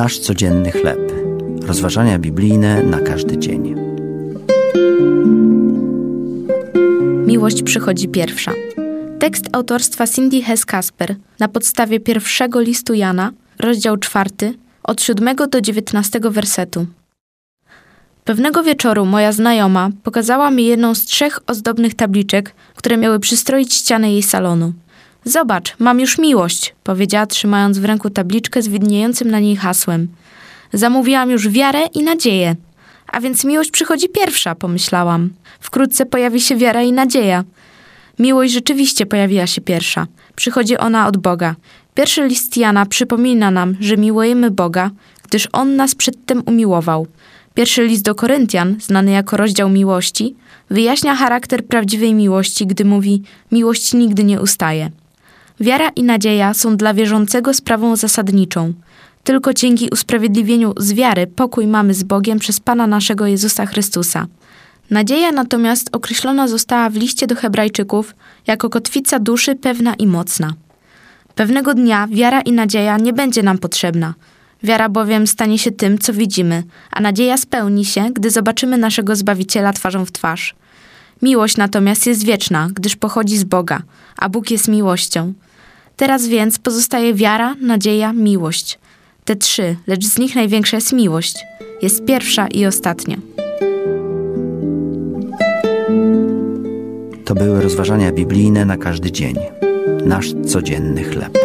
Nasz codzienny chleb. Rozważania biblijne na każdy dzień. Miłość przychodzi pierwsza. Tekst autorstwa Cindy Hess Kasper na podstawie pierwszego listu Jana, rozdział czwarty, od 7 do 19 wersetu. Pewnego wieczoru moja znajoma pokazała mi jedną z trzech ozdobnych tabliczek, które miały przystroić ścianę jej salonu. Zobacz, mam już miłość, powiedziała, trzymając w ręku tabliczkę z widniejącym na niej hasłem. Zamówiłam już wiarę i nadzieję. A więc miłość przychodzi pierwsza, pomyślałam. Wkrótce pojawi się wiara i nadzieja. Miłość rzeczywiście pojawiła się pierwsza. Przychodzi ona od Boga. Pierwszy list Jana przypomina nam, że miłujemy Boga, gdyż On nas przedtem umiłował. Pierwszy list do Koryntian, znany jako rozdział miłości, wyjaśnia charakter prawdziwej miłości, gdy mówi: Miłość nigdy nie ustaje. Wiara i nadzieja są dla wierzącego sprawą zasadniczą. Tylko dzięki usprawiedliwieniu z wiary pokój mamy z Bogiem przez Pana naszego Jezusa Chrystusa. Nadzieja natomiast określona została w liście do Hebrajczyków jako kotwica duszy pewna i mocna. Pewnego dnia wiara i nadzieja nie będzie nam potrzebna. Wiara bowiem stanie się tym, co widzimy, a nadzieja spełni się, gdy zobaczymy naszego Zbawiciela twarzą w twarz. Miłość natomiast jest wieczna, gdyż pochodzi z Boga, a Bóg jest miłością. Teraz więc pozostaje wiara, nadzieja, miłość. Te trzy, lecz z nich największa jest miłość. Jest pierwsza i ostatnia. To były rozważania biblijne na każdy dzień. Nasz codzienny chleb.